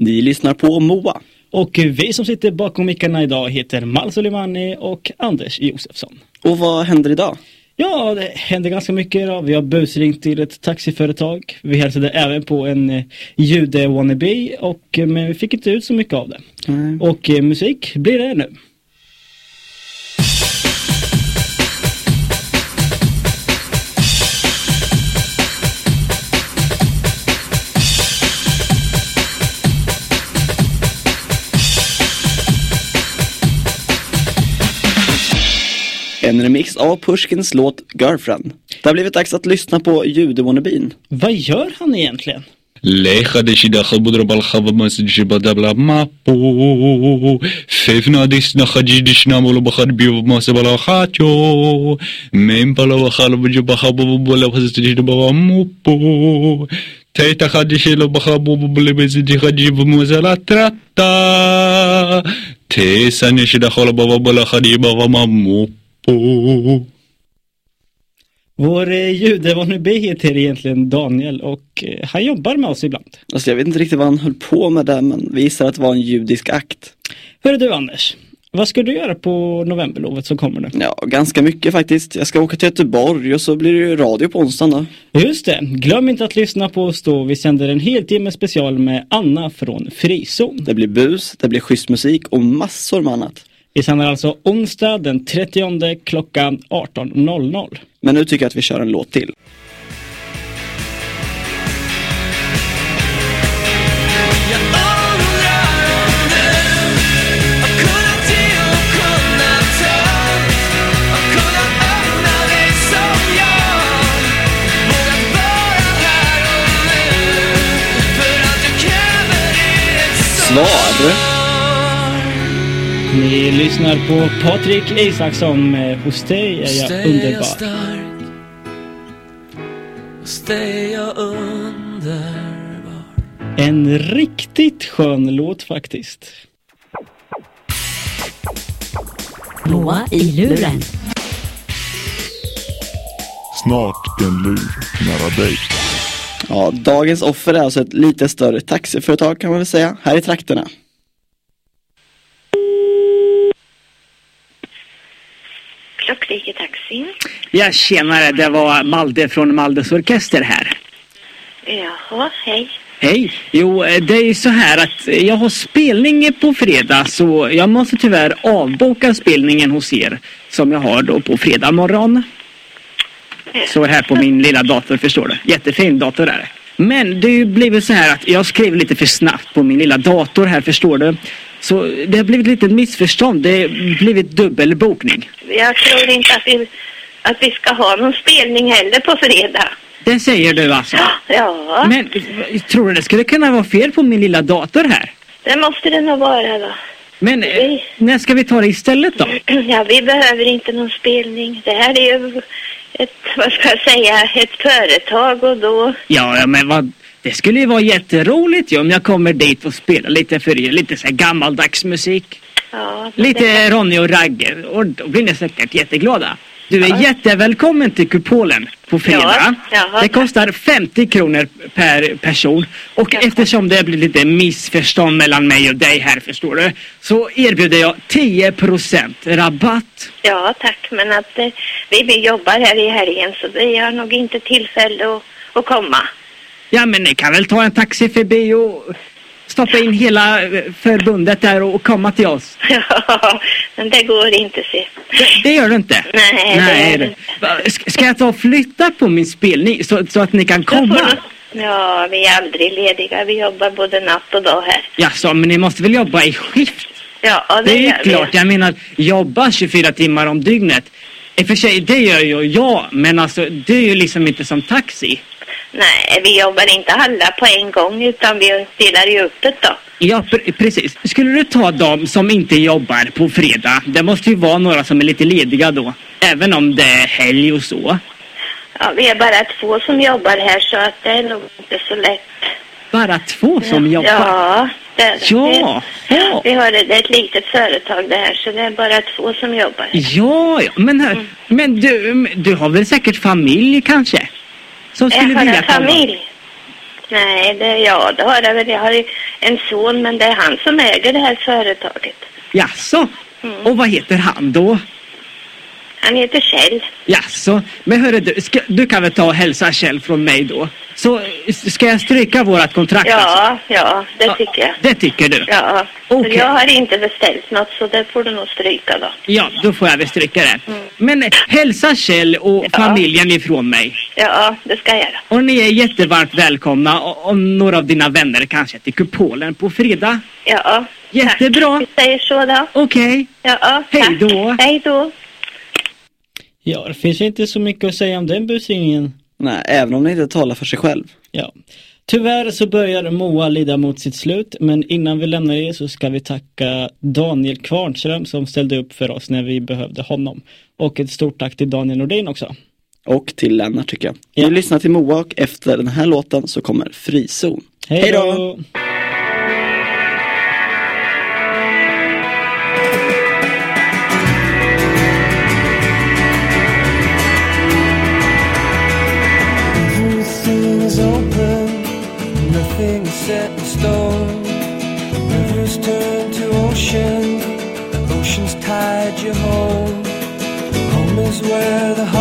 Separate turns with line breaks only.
Ni lyssnar på MOA.
Och vi som sitter bakom mickarna idag heter Mal Soleimani och Anders Josefsson.
Och vad händer idag?
Ja, det händer ganska mycket idag. Vi har busringt till ett taxiföretag. Vi hälsade även på en eh, jude-wannabe och eh, men vi fick inte ut så mycket av det.
Mm.
Och eh, musik blir det nu.
En remix av Pushkins låt Girlfriend. Det har blivit dags att lyssna på judewannabin.
Vad gör han egentligen?
Lecha de shidacha budrab al bala chatyo Mem pala
vår eh, jude-wannabe heter egentligen Daniel och eh, han jobbar med oss ibland.
Alltså jag vet inte riktigt vad han höll på med där men vi gissar att det var en judisk akt.
Hörru du Anders, vad ska du göra på novemberlovet som kommer nu?
Ja, ganska mycket faktiskt. Jag ska åka till Göteborg och så blir det ju radio på onsdagen då.
Just det, glöm inte att lyssna på oss då. Vi sänder en heltimme special med Anna från Frizon.
Det blir bus, det blir schysst musik och massor med annat.
Vi sänder alltså onsdag den 30 klockan 18.00.
Men nu tycker jag att vi kör en låt till. Svar.
Ni lyssnar på Patrik Isaksson med Hos dig är jag underbar.
stark Hos dig är jag underbar
En riktigt skön låt faktiskt.
Moa i luren.
Snart en lur nära dig.
Ja, dagens offer är alltså ett lite större taxiföretag kan man väl säga, här i trakterna.
Klockrike Taxi.
Ja, tjenare, det var Malde från Maldes Orkester här.
Jaha, hej.
Hej! Jo, eh, det är ju så här att jag har spelning på fredag så jag måste tyvärr avboka spelningen hos er som jag har då på fredag morgon. Så här på min lilla dator, förstår du. Jättefin dator är det. Men det har ju blivit så här att jag skrev lite för snabbt på min lilla dator här, förstår du. Så det har blivit lite missförstånd. Det har blivit dubbelbokning.
Jag tror inte att vi, att vi ska ha någon spelning heller på fredag.
Det säger du alltså?
Ja,
Men tror du det skulle kunna vara fel på min lilla dator här?
det måste det nog vara då.
Men eh, när ska vi ta det istället då?
Ja, vi behöver inte någon spelning. Det här är ju ett, vad ska jag säga, ett företag och då...
Ja, ja, men vad... Det skulle ju vara jätteroligt ju om jag kommer dit och spelar lite för er. Lite så här gammaldags musik.
Ja, det-
Lite Ronny och Ragge. Och då blir ni säkert jätteglada. Du är
Ja.
jättevälkommen till Kupolen på fredag.
Ja,
det kostar 50 kronor per person. Och eftersom det blir lite missförstånd mellan mig och dig här förstår du. Så erbjuder jag 10% rabatt.
Ja, tack. Men att eh, vi, vi jobbar här i helgen så vi har nog inte tillfälle att, att komma.
Ja men ni kan väl ta en taxi förbi och stoppa in hela eh, förbundet där och komma till oss.
Ja, men det går inte se.
Det, det gör du inte?
Nej, det
Nej
gör
det-
det
Va, ska- jag ta och flytta på min spelning så, så att ni kan komma?
Ja, vi är aldrig lediga. Vi jobbar både natt och dag här.
Jaså, men ni måste väl jobba i skift?
Ja, det,
Det är ju
gör vi.
klart, jag menar jobba 24 timmar om dygnet. I och för sig, det gör ju jag, men alltså det är ju liksom inte som taxi.
Nej, vi jobbar inte alla på en gång utan vi delar ju upp det då.
Ja, pre- precis. Skulle du ta dem som inte jobbar på fredag? Det måste ju vara några som är lite lediga då. Även om det är helg och så.
Ja, vi är bara två som jobbar här så att det är nog inte så lätt.
Bara två som jobbar?
Ja, det är det.
Ja, ja.
Vi har det, det är ett litet företag det här så det är bara två som jobbar.
Ja, ja. Men, här, men du, du har väl säkert familj kanske? Som skulle
jag har
vilja
en familj. Nej, det, ja, det har jag väl. Jag har en son, men det är han som äger det här företaget.
Jaså?
Mm.
Och vad heter han då?
Han heter Kjell.
Jaså? Men hörru du, ska, du kan väl ta och hälsa Kjell från mig då? Så ska jag stryka vårat kontrakt alltså?
Ja, ja, det tycker jag.
Det tycker du?
Ja, för jag har inte beställt något så det får du nog stryka då.
Ja, då får jag väl stryka det.
Mm.
Men eh, hälsa Kjell och familjen ifrån mig.
Ja, det ska jag göra.
Och ni är jättevarmt välkomna och, och några av dina vänner kanske till Kupolen på fredag.
Ja,
Jättebra.
tack. Vi säger så då.
Okej.
Ja,
Hej
tack.
då.
Hej då.
Ja, det finns inte så mycket att säga om den busringningen.
Nej, även om den inte talar för sig själv.
Ja. Tyvärr så börjar Moa lida mot sitt slut, men innan vi lämnar er så ska vi tacka Daniel Kvarnström som ställde upp för oss när vi behövde honom. Och ett stort tack till Daniel Nordin också.
Och till Lennart tycker jag.
Ja.
Vi lyssnar till Moa och efter den här låten så kommer Frizon. Hej då!
Where the